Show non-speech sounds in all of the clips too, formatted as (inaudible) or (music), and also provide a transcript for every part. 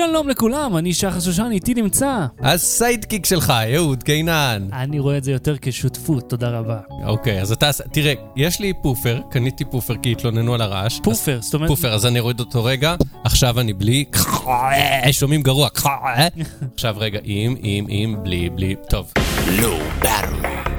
שלום לכולם, אני שחר שושן, איתי נמצא. ה sidekick שלך, אהוד קינן. אני רואה את זה יותר כשותפות, תודה רבה. אוקיי, אז אתה, תראה, יש לי popper, קניתי popper כי התלוננו על הרעש. popper, זאת אומרת... popper, אז אני אוריד אותו רגע, עכשיו אני בלי, שומעים גרוע, עכשיו רגע, עם, עם, עם, בלי, בלי, טוב. לא ברור.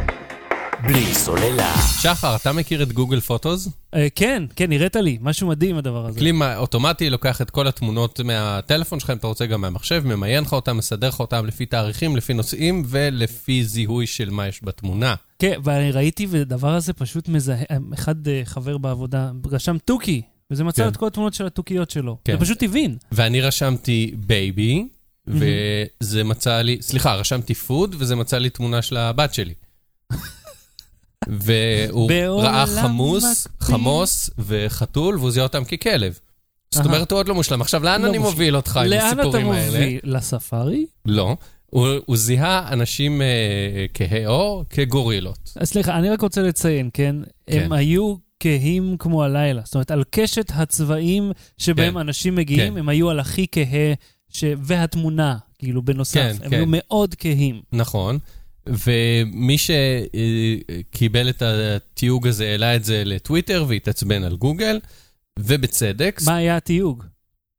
בלי סוללה. שחר, אתה מכיר את גוגל פוטוס? אה, כן, כן, ראיתי, משהו מדהים הדבר הזה. כלי אוטומטי לוקח את כל התמונות מהטלפון שלך, אם אתה רוצה גם מהמחשב, ממיין לך אותם, מסדר לך אותם לפי תאריכים, לפי נושאים ולפי זיהוי של מה יש בתמונה. כן, ואני ראיתי, והדבר הזה פשוט מזהה, אחד אה, חבר בעבודה רשם תוכי, וזה מצא כן. את כל התמונות של התוכיות שלו. כן. זה פשוט הבין. ואני רשמתי baby, וזה מצא לי, סליחה, רשמתי food, וזה מצא לי תמונה של הבת שלי. והוא ראה חמוס. חמוס וחתול, והוא זיהה אותם ככלב. זאת אהה. אומרת, הוא עוד לא מושלם. עכשיו, לאן לא אני מושלם. מוביל אותך עם לאן אתה הסיפורים האלה? מוביל? לספארי? לא. הוא הוא זיהה אנשים אה, כהי עור כגורילות. אז סליחה, אני רק רוצה לציין, כן? הם כן. היו כהים כמו הלילה. זאת אומרת, על קשת הצבעים שבהם כן. אנשים מגיעים, כן. הם היו על הכי כהה, ש... והתמונה, כאילו, בנוסף. כן, הם כן. היו מאוד כהים. נכון. ומי שקיבל את התיוג הזה, העלה את זה לטוויטר והתעצבן על גוגל, ובצדק, מה היה התיוג?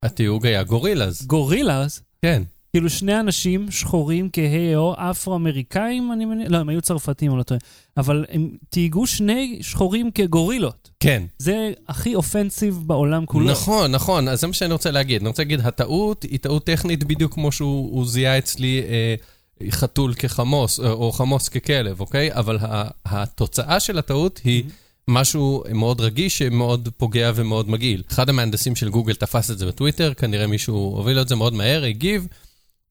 התיוג היה גורילאז. גורילאז? כן. כאילו שני אנשים שחורים כהי עור, אפרו-אמריקאים, אני מניח, לא, הם היו צרפתים, אני לא טועה, אבל הם תהיגו שני שחורים כגורילות. כן. זה הכי אופנסיב בעולם כולו. נכון, נכון, אז זה מה שאני רוצה להגיד. אני רוצה להגיד, הטעות היא טעות טכנית בדיוק כמו שהוא הוא זיהה אצלי אה, חתול כחמוס, אה, או חמוס ככלב, אוקיי? אבל התוצאה של הטעות היא משהו מאוד רגיש, שמאוד פוגע ומאוד מגעיל. אחד המהנדסים של גוגל תפס את זה בטוויטר, כנראה מישהו הוביל את זה מאוד מהר, הגיב.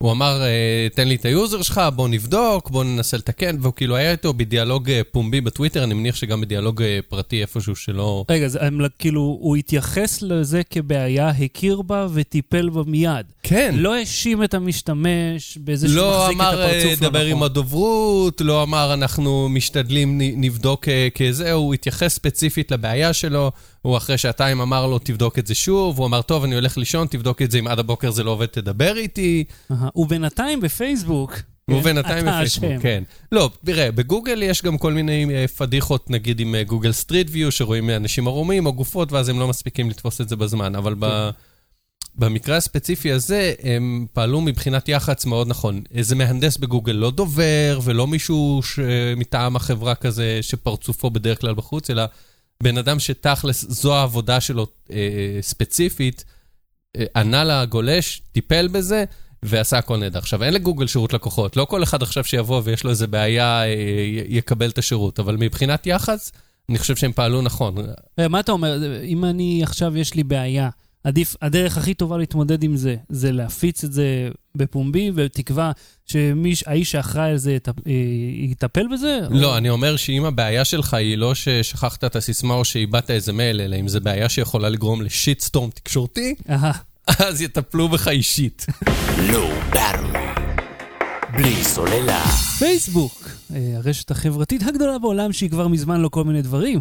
הוא אמר, אה, תן לי את היוזר שלך, בוא נבדוק, בוא ננסה לתקן, והוא כאילו היה איתו בדיאלוג אה, פומבי בטוויטר, אני מניח שגם בדיאלוג פרטי איפשהו שלא... רגע, זה, כאילו, הוא התייחס לזה כבעיה, הכיר בה וטיפל בה מיד. כן. לא האשים את המשתמש שהוא לא מחזיק את אמר, אה, הפרצוף לא דבר עם נכון. הדוברות, לא אמר, אנחנו משתדלים, נבדוק אה, כזה, הוא התייחס ספציפית לבעיה שלו, הוא אחרי שעתיים אמר לו, תבדוק את זה שוב, הוא אמר, טוב, אני הולך לישון, תבדוק את זה, אם עד הבוקר זה לא עובד, תדבר איתי. ובינתיים בפייסבוק... כן, ובינתיים בפייסבוק. כן. לא, תראה, בגוגל יש גם כל מיני אה, פדיחות, נגיד עם גוגל סטריט ויו, שרואים אנשים ערומים או גופות, ואז הם לא מספיקים לתפוס את זה בזמן, אבל ב... במקרה הספציפי הזה, הם פעלו מבחינת יח"צ מאוד נכון. איזה מהנדס בגוגל, לא דובר ולא מישהו ש... מטעם החברה כזה שפרצופו בדרך כלל בחוץ, אלא בן אדם שתכלס, זו העבודה שלו אה, ספציפית, אה, ענה לגולש, טיפל בזה, ועשה הכל נהדר. עכשיו, אין לגוגל שירות לקוחות, לא כל אחד עכשיו שיבוא ויש לו איזה בעיה, אה, יקבל את השירות, אבל מבחינת יח"צ, אני חושב שהם פעלו נכון. רגע, מה אתה אומר? אם אני עכשיו, יש לי בעיה, עדיף, הדרך הכי טובה להתמודד עם זה, זה להפיץ את זה בפומבי, בתקווה שהאיש שאחראי על זה יטפ- אה, יטפל בזה? לא, או- אני אומר שאם הבעיה שלך היא לא ששכחת את הסיסמה או שאיבדת איזה מייל, אלא אם זו בעיה שיכולה לגרום לשיטסטורם תקשורתי, אהה. אז יטפלו בך אישית. לא. בלי סוללה. פייסבוק, אה, הרשת החברתית הגדולה בעולם שהיא כבר מזמן לא כל מיני דברים.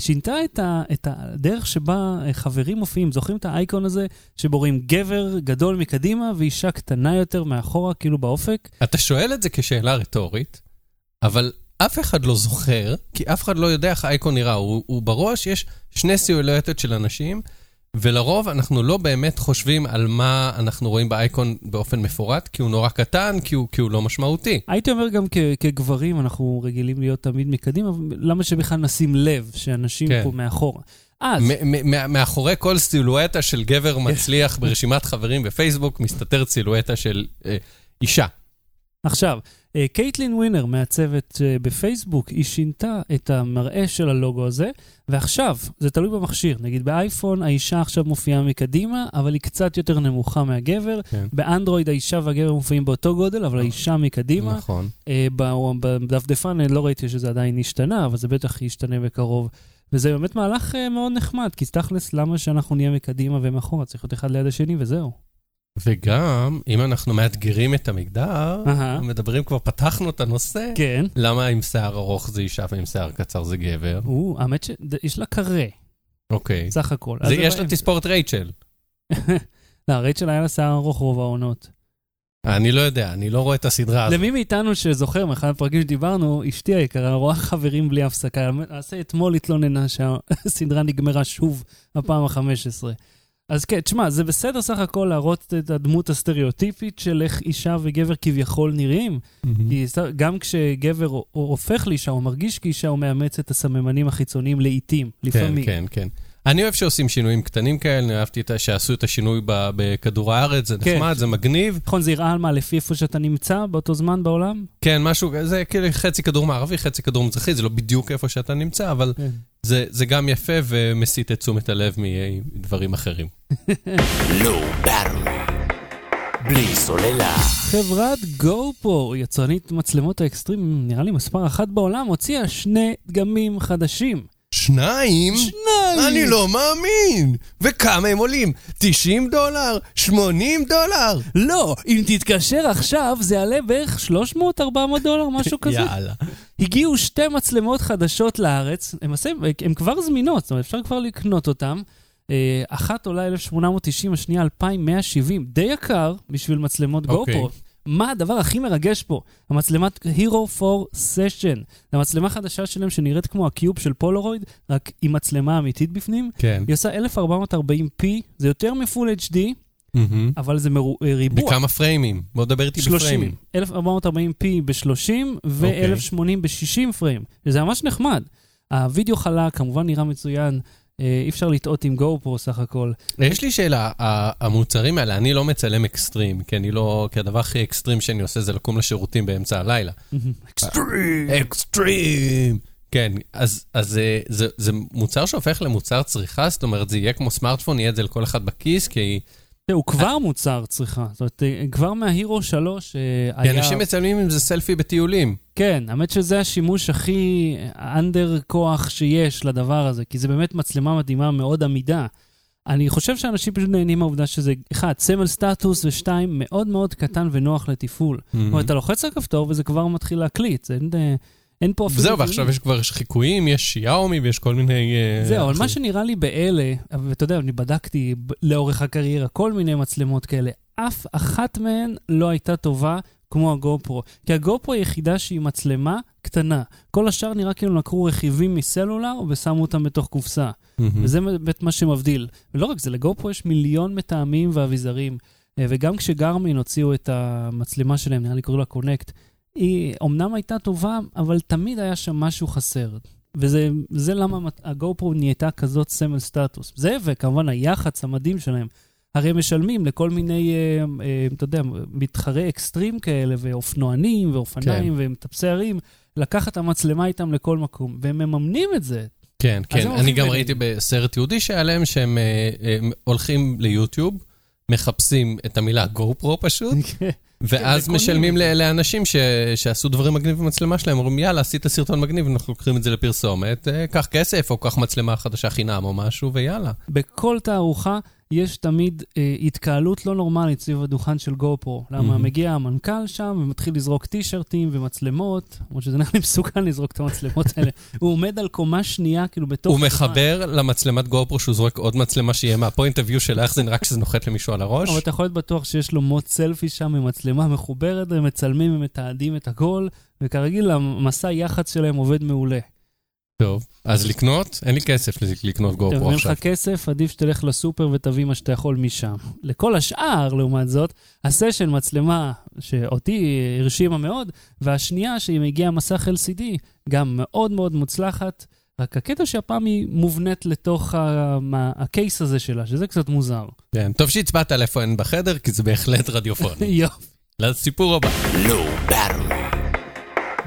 שינתה את, ה, את הדרך שבה אה, חברים מופיעים. זוכרים את האייקון הזה שבו רואים גבר גדול מקדימה ואישה קטנה יותר מאחורה, כאילו באופק? אתה שואל את זה כשאלה רטורית, אבל אף אחד לא זוכר, כי אף אחד לא יודע איך האייקון נראה. הוא, הוא בראש, יש שני סילואטות של אנשים, ולרוב אנחנו לא באמת חושבים על מה אנחנו רואים באייקון באופן מפורט, כי הוא נורא קטן, כי הוא, כי הוא לא משמעותי. הייתי אומר גם כ- כגברים, אנחנו רגילים להיות תמיד מקדימה, למה שבכלל נשים לב שאנשים כן. פה מאחורה? אז, מאחורי כל סילואטה של גבר (laughs) מצליח ברשימת חברים בפייסבוק, מסתתרת סילואטה של אה, אישה. עכשיו, קייטלין ווינר מהצוות אה, בפייסבוק, היא שינתה את המראה של הלוגו הזה, ועכשיו, זה תלוי במכשיר. נגיד באייפון האישה עכשיו מופיעה מקדימה, אבל היא קצת יותר נמוכה מהגבר. כן. באנדרואיד האישה והגבר מופיעים באותו גודל, אבל האישה מקדימה. נכון. אה, בדפדפן אה, לא ראיתי שזה עדיין השתנה, אבל זה בטח ישתנה בקרוב. וזה באמת מהלך אה, מאוד נחמד, כי תכלס, למה שאנחנו נהיה מקדימה ומאחורה? צריך להיות אחד ליד השני וזהו. וגם, אם אנחנו מאתגרים את המגדר, אהה. מדברים, כבר פתחנו את הנושא, כן. למה עם שיער ארוך זה אישה ועם שיער קצר זה גבר? הוא, האמת שיש לה קרה, אוקיי. סך הכל. זה- יש לה. תספורת רייצ'ל. (laughs) לא, רייצ'ל היה לה שיער ארוך רוב העונות. אני לא יודע, אני לא רואה את הסדרה הזאת. למי מאיתנו שזוכר, מאחד הפרקים שדיברנו, אשתי היקרה רואה חברים בלי הפסקה. למעשה אתמול התלוננה שהסדרה נגמרה שוב בפעם ה-15. אז כן, תשמע, זה בסדר סך הכל להראות את הדמות הסטריאוטיפית של איך אישה וגבר כביכול נראים. מהמם. כי גם כשגבר הו- הופך לאישה, או מרגיש כאישה, הוא מאמץ את הסממנים החיצוניים לעיתים, כן, לפעמים. כן, כן. אני אוהב שעושים שינויים קטנים כאלה, אני אהבתי את שעשו את השינוי בכדור הארץ, זה כן. נחמד, זה מגניב. נכון, זה יראה על מה, לפי איפה שאתה נמצא באותו זמן בעולם? כן, משהו, זה כאילו חצי כדור מערבי, חצי כדור מזרחי, זה לא בדיוק איפה שאתה נמצא, אבל כן. זה, זה גם יפה ומסיט את תשומת הלב מדברים אחרים. (laughs) Low Battery. בלי סוללה. חברת GoPro, יצרנית מצלמות האקסטרים, נראה לי מספר אחת בעולם, הוציאה שני דגמים חדשים. שניים? שניים! אני לא מאמין! וכמה הם עולים? 90 דולר? 80 דולר? לא, אם תתקשר עכשיו, זה יעלה בערך 300-400 דולר, משהו (laughs) כזה. יאללה. הגיעו שתי מצלמות חדשות לארץ, הן כבר זמינות, זאת אומרת, אפשר כבר לקנות אותן. אה, אחת עולה 1,890, השנייה 2,170, די יקר בשביל מצלמות אוקיי. גופרו. מה הדבר הכי מרגש פה? המצלמת Hero 4 Session. זו המצלמה חדשה שלהם שנראית כמו הקיוב של פולרויד, רק עם מצלמה אמיתית בפנים. כן. היא עושה 1440p, זה יותר מפול HD, מהמם. אבל זה מרו- אה, ריבוע. בכמה פריימים? בוא דבר איתי 30, בפריימים. 1440p ב-30 אוקיי. ו-1080 ב-60 frame, שזה ממש נחמד. הווידאו חלק, כמובן נראה מצוין, אי אפשר לטעות עם גו-פרו סך הכל. יש לי שאלה, המוצרים האלה, אני לא מצלם אקסטרים, כי אני לא, כי הדבר הכי אקסטרים שאני עושה זה לקום לשירותים באמצע הלילה. אקסטרים. אקסטרים! כן, אז, אז זה, זה, זה מוצר שהופך למוצר צריכה? זאת אומרת, זה יהיה כמו סמארטפון, יהיה את זה לכל אחד בכיס, כי, הוא כבר מוצר צריכה, זאת אומרת, אה, כבר מההירו 3 אה, כי היה... אנשים מצלמים עם זה סלפי בטיולים. כן, האמת שזה השימוש הכי אנדר כוח שיש לדבר הזה, כי זה באמת מצלמה מדהימה, מאוד עמידה. אני חושב שאנשים פשוט נהנים מהעובדה שזה, אחד, סמל סטטוס, ושתיים, מאוד מאוד קטן ונוח לתפעול. זאת אומרת, אתה לוחץ על כפתור וזה כבר מתחיל להקליט, זה אין, אה, אין פה אפילו... זהו. ועכשיו יש כבר חיקויים, יש שיאומי ויש כל מיני... אה, זהו, אבל מה. שנראה לי באלה, ואתה יודע, אני בדקתי לאורך הקריירה כל מיני מצלמות כאלה, אף אחת מהן לא הייתה טובה כמו הגופרו. כי הגופרו היא יחידה שהיא מצלמה קטנה. כל השאר נראה כאילו לקחו רכיבים מסלולר ושמו אותם בתוך קופסה. וזה באמת מה שמבדיל. ולא רק זה, לגופרו יש מיליון מטעמים ואביזרים. אה, וגם כשגרמין הוציאו את המצלמה שלהם, נראה לי קוראים לה קונקט, היא אומנם הייתה טובה, אבל תמיד היה שם משהו חסר. וזה זה למה הגופרו נהייתה כזאת סמל סטטוס. זה וכמובן היח"צ המדהים שלהם. הרי משלמים לכל מיני, אה, אה, אתה יודע, מתחרי אקסטרים כאלה, ואופנוענים, ואופניים, ומטפסי הרים, לקחת את המצלמה איתם לכל מקום, והם מממנים את זה. כן, כן. אני גם ביניהם. ראיתי בסרט יהודי שהיה להם שהם אה, אה, הולכים ליוטיוב, מחפשים את המילה GoPro פשוט, ואז משלמים לאנשים ש- שעשו דברים מגניבים במצלמה שלהם, אומרים יאללה, עשית סרטון מגניב, אנחנו לוקחים את זה לפרסומת, אה, קח כסף או קח מצלמה חדשה חינם או משהו, ויאללה. בכל תערוכה יש תמיד אה, התקהלות לא נורמלית סביב הדוכן של גופרו. למה מהמם. מגיע המנכ"ל שם ומתחיל לזרוק טישרטים ומצלמות, למרות שזה נראה לי מסוכן לזרוק את המצלמות האלה. הוא עומד על קומה שנייה, כאילו בתוך... הוא. מחבר למצלמת גופרו שהוא זורק עוד מצלמה שיהיה מהפוינט הוויו של איך זה נראה כשזה נוחת למישהו על הראש. אבל אתה יכול להיות בטוח שיש לו מוט סלפי שם עם מצלמה מחוברת, הם מצלמים ומתעדים את הכל, וכרגיל המסע יח"צ שלהם עובד מעולה. טוב, אז לקנות? אין לי כסף לקנות אם אין לך עכשיו. כסף, עדיף שתלך לסופר ותביא מה שאתה יכול משם. לכל השאר, לעומת זאת, הסשן מצלמה שאותי הרשימה מאוד, והשנייה שהיא מגיעה מסך LCD, גם מאוד מאוד מוצלחת, רק הקטע שהפעם היא מובנית לתוך ה- מה- הקייס הזה שלה, שזה קצת מוזר. כן, טוב שהצבעת על איפה אין בחדר, כי זה בהחלט רדיופוני. (laughs) יופי. לסיפור הבא.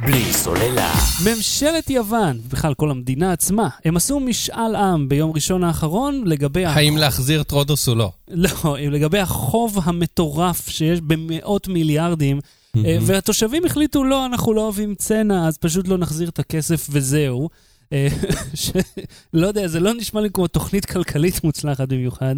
בלי סוללה. ממשלת יוון, בכלל כל המדינה עצמה, הם עשו משאל עם ביום ראשון האחרון לגבי... האם להחזיר את רודוס או לא? לא, לגבי החוב המטורף שיש במאות מיליארדים, אה, והתושבים החליטו, לא, אנחנו לא אוהבים צנע, אז פשוט לא נחזיר את הכסף וזהו. אה, ש- לא יודע, זה לא נשמע לי כמו תוכנית כלכלית מוצלחת במיוחד,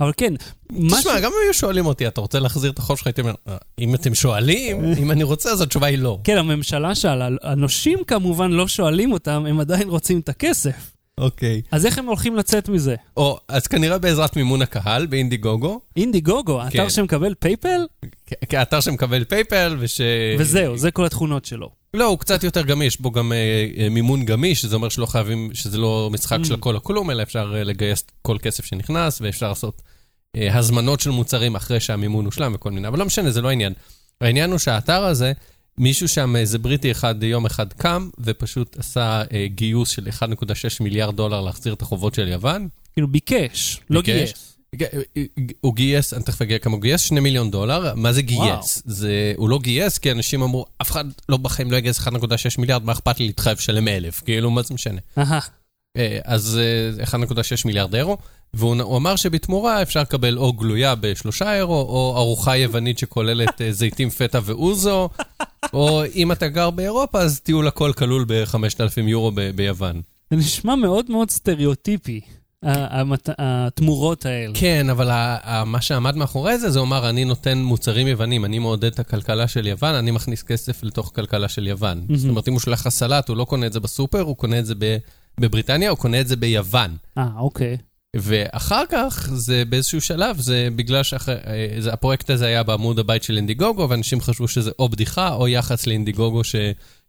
אבל כן, משהו... תשמע, גם אם היו שואלים אותי, אתה רוצה להחזיר את החוב שלך? הייתי אומר, "אה, אם אתם שואלים, (laughs) אם אני רוצה, אז התשובה היא לא. כן, הממשלה שאלה, הנושים כמובן לא שואלים אותם, הם עדיין רוצים את הכסף. אוקיי. אז איך הם הולכים לצאת מזה? או, אז כנראה בעזרת מימון הקהל באינדיגוגו, אינדי גוגו, אתר כן. שמקבל פייפל, כ- כאתר שמקבל פייפל וש... וזהו, זה כל התכונות שלו. לא, הוא קצת יותר גמיש, בו גם אה, אה, מימון גמיש, שזה אומר שלא חייבים, שזה לא משחק של הכל או כלום, אלא אפשר אה, לגייס כל כסף שנכנס, ואפשר לעשות אה, הזמנות של מוצרים אחרי שהמימון הושלם וכל מיני, אבל לא משנה, זה לא העניין. העניין הוא שהאתר הזה, מישהו שם, איזה בריטי אחד, יום אחד קם, ופשוט עשה אה, גיוס של 1.6 מיליארד דולר להחזיר את החובות של יוון. כאילו ביקש, לא. גייס. הוא גייס, אני תכף אגיע כמה הוא גייס, 2 מיליון דולר. מה זה גייס? זה, הוא לא גייס כי אנשים אמרו, אף אחד לא בחיים לא יגייס 1.6 מיליארד, מה אכפת לי להתחייב שלם אלף? כאילו, מה זה משנה? אה, אז אה, 1.6 מיליארד אירו, והוא הוא אמר שבתמורה אפשר לקבל או גלויה בשלושה אירו, או ארוחה יוונית שכוללת אה, זיתים, פטה ואוזו, או אם אתה גר באירופה, אז טיול הכל כלול ב-5,000 יורו ביוון. זה נשמע מאוד מאוד סטריאוטיפי, המת- התמורות האלה. כן, אבל מה שעמד מאחורי זה, זה אומר, אני נותן מוצרים יוונים, אני מעודד את הכלכלה של יוון, אני מכניס כסף לתוך כלכלה של יוון. מהמם. זאת אומרת, אם הוא שולח לך סלט, הוא לא קונה את זה בסופר, הוא קונה את זה ב- בבריטניה, הוא קונה את זה ביוון. אה, אוקיי. ואחר כך, זה באיזשהו שלב, זה בגלל שהפרויקט הזה היה בעמוד הבית של אינדיגוגו, ואנשים חשבו שזה או בדיחה או יחס לאינדיגוגו,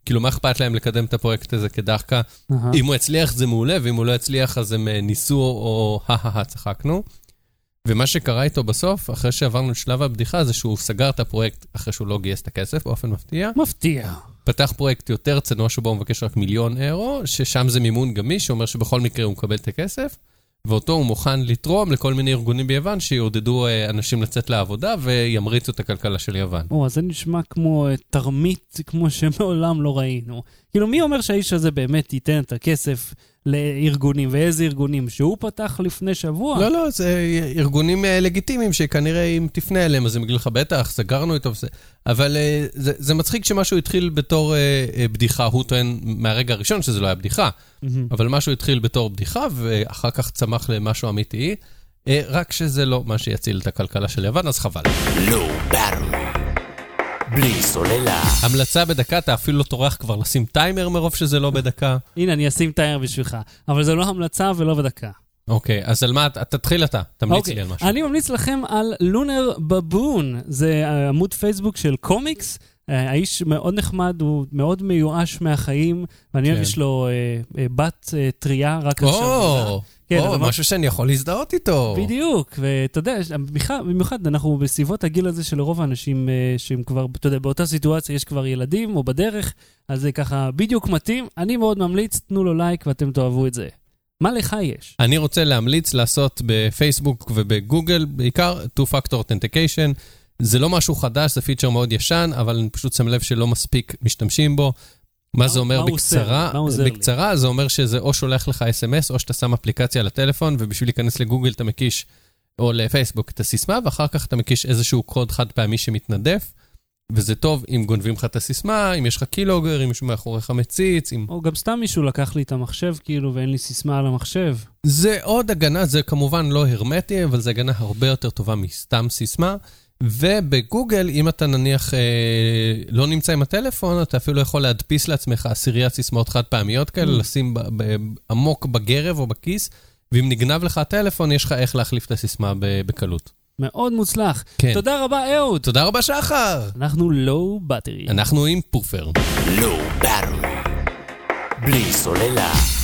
שכאילו, מה אכפת להם לקדם את הפרויקט הזה כדחקה? אהה. אם הוא יצליח זה מעולה, ואם הוא לא יצליח אז הם אה, ניסו או הא-הא-הא, צחקנו. ומה שקרה איתו בסוף, אחרי שעברנו את שלב הבדיחה, זה שהוא סגר את הפרויקט אחרי שהוא לא גייס את הכסף, באופן מפתיע. מפתיע. פתח פרויקט יותר צנוע שבו הוא מבקש רק מיליון אירו, ששם זה מימון גמיש, שאומר שבכל מקרה הוא מקבל את הכסף, ואותו הוא מוכן לתרום לכל מיני ארגונים ביוון שיעודדו אה, אנשים לצאת לעבודה וימריצו את הכלכלה של יוון. או, זה נשמע כמו אה, תרמית, כמו שמעולם (laughs) לא ראינו. כאילו, מי אומר שהאיש הזה באמת ייתן את הכסף לארגונים, ואיזה ארגונים? שהוא פתח לפני שבוע? לא, לא, זה ארגונים אה, לגיטימיים שכנראה אם תפנה אליהם אז הם יגידו לך, בטח, סגרנו איתו וזה. אבל אה, זה, זה מצחיק שמשהו התחיל בתור אה, בדיחה, הוא טוען מהרגע הראשון שזה לא היה בדיחה, מהמם. אבל משהו התחיל בתור בדיחה ואחר כך צמח למשהו אמיתי, אה, רק שזה לא מה שיציל את הכלכלה של יוון, אז חבל. Battery. בלי סוללה. המלצה בדקה, אתה אפילו לא טורח כבר לשים טיימר מרוב שזה לא בדקה. הנה, אני אשים טייר בשבילך. אבל זה לא המלצה ולא בדקה. אוקיי, אז על מה, אתה- תתחיל אתה, תמליץ אוקיי, לי על משהו. אני ממליץ לכם על לונר בבון. זה עמוד פייסבוק של קומיקס. אה, האיש מאוד נחמד, הוא מאוד מיואש מהחיים, ואני כן. אוהב, יש לו אה, אה, בת אה, טריה רק עכשיו. כן, או, משהו שאני יכול להזדהות איתו. בדיוק, ואתה יודע, במיוחד אנחנו בסביבות הגיל הזה של רוב האנשים אה, שהם כבר, אתה יודע, באותה סיטואציה יש כבר ילדים או בדרך, אז זה ככה בדיוק מתאים. אני מאוד ממליץ, תנו לו לייק ואתם תאהבו את זה. מה לך יש? אני רוצה להמליץ לעשות בפייסבוק ובגוגל, בעיקר Two-Factor Authentication. זה לא משהו חדש, זה פיצ'ר מאוד ישן, אבל אני פשוט שם לב שלא מספיק משתמשים בו. מה זה אומר? בקצרה? בקצרה זה אומר שזה או שולח לך אס.אם.אס, או שאתה שם אפליקציה לטלפון, ובשביל להיכנס לגוגל אתה מקיש, או לפייסבוק, את הסיסמה, ואחר כך אתה מקיש איזשהו קוד חד פעמי שמתנדף. וזה טוב אם גונבים לך את הסיסמה, אם יש לך קילוגר, אם מישהו מאחוריך מציץ, אם... או גם סתם מישהו לקח לי את המחשב, כאילו, ואין לי סיסמה על המחשב. זה עוד הגנה, זה כמובן לא הרמטי, אבל זה הגנה הרבה יותר טובה מסתם סיסמה. ובגוגל, אם אתה נניח אה, לא נמצא עם הטלפון, אתה אפילו יכול להדפיס לעצמך עשיריית סיסמאות חד פעמיות כאלה, Mm. לשים ב- ב- עמוק בגרב או בכיס, ואם נגנב לך הטלפון, יש לך איך להחליף את הסיסמה ב- בקלות. מאוד מוצלח. כן. תודה רבה, אהוד. תודה רבה, שחר! אנחנו לואו בטרי. אנחנו עם פופר. Low Battery. בלי סוללה.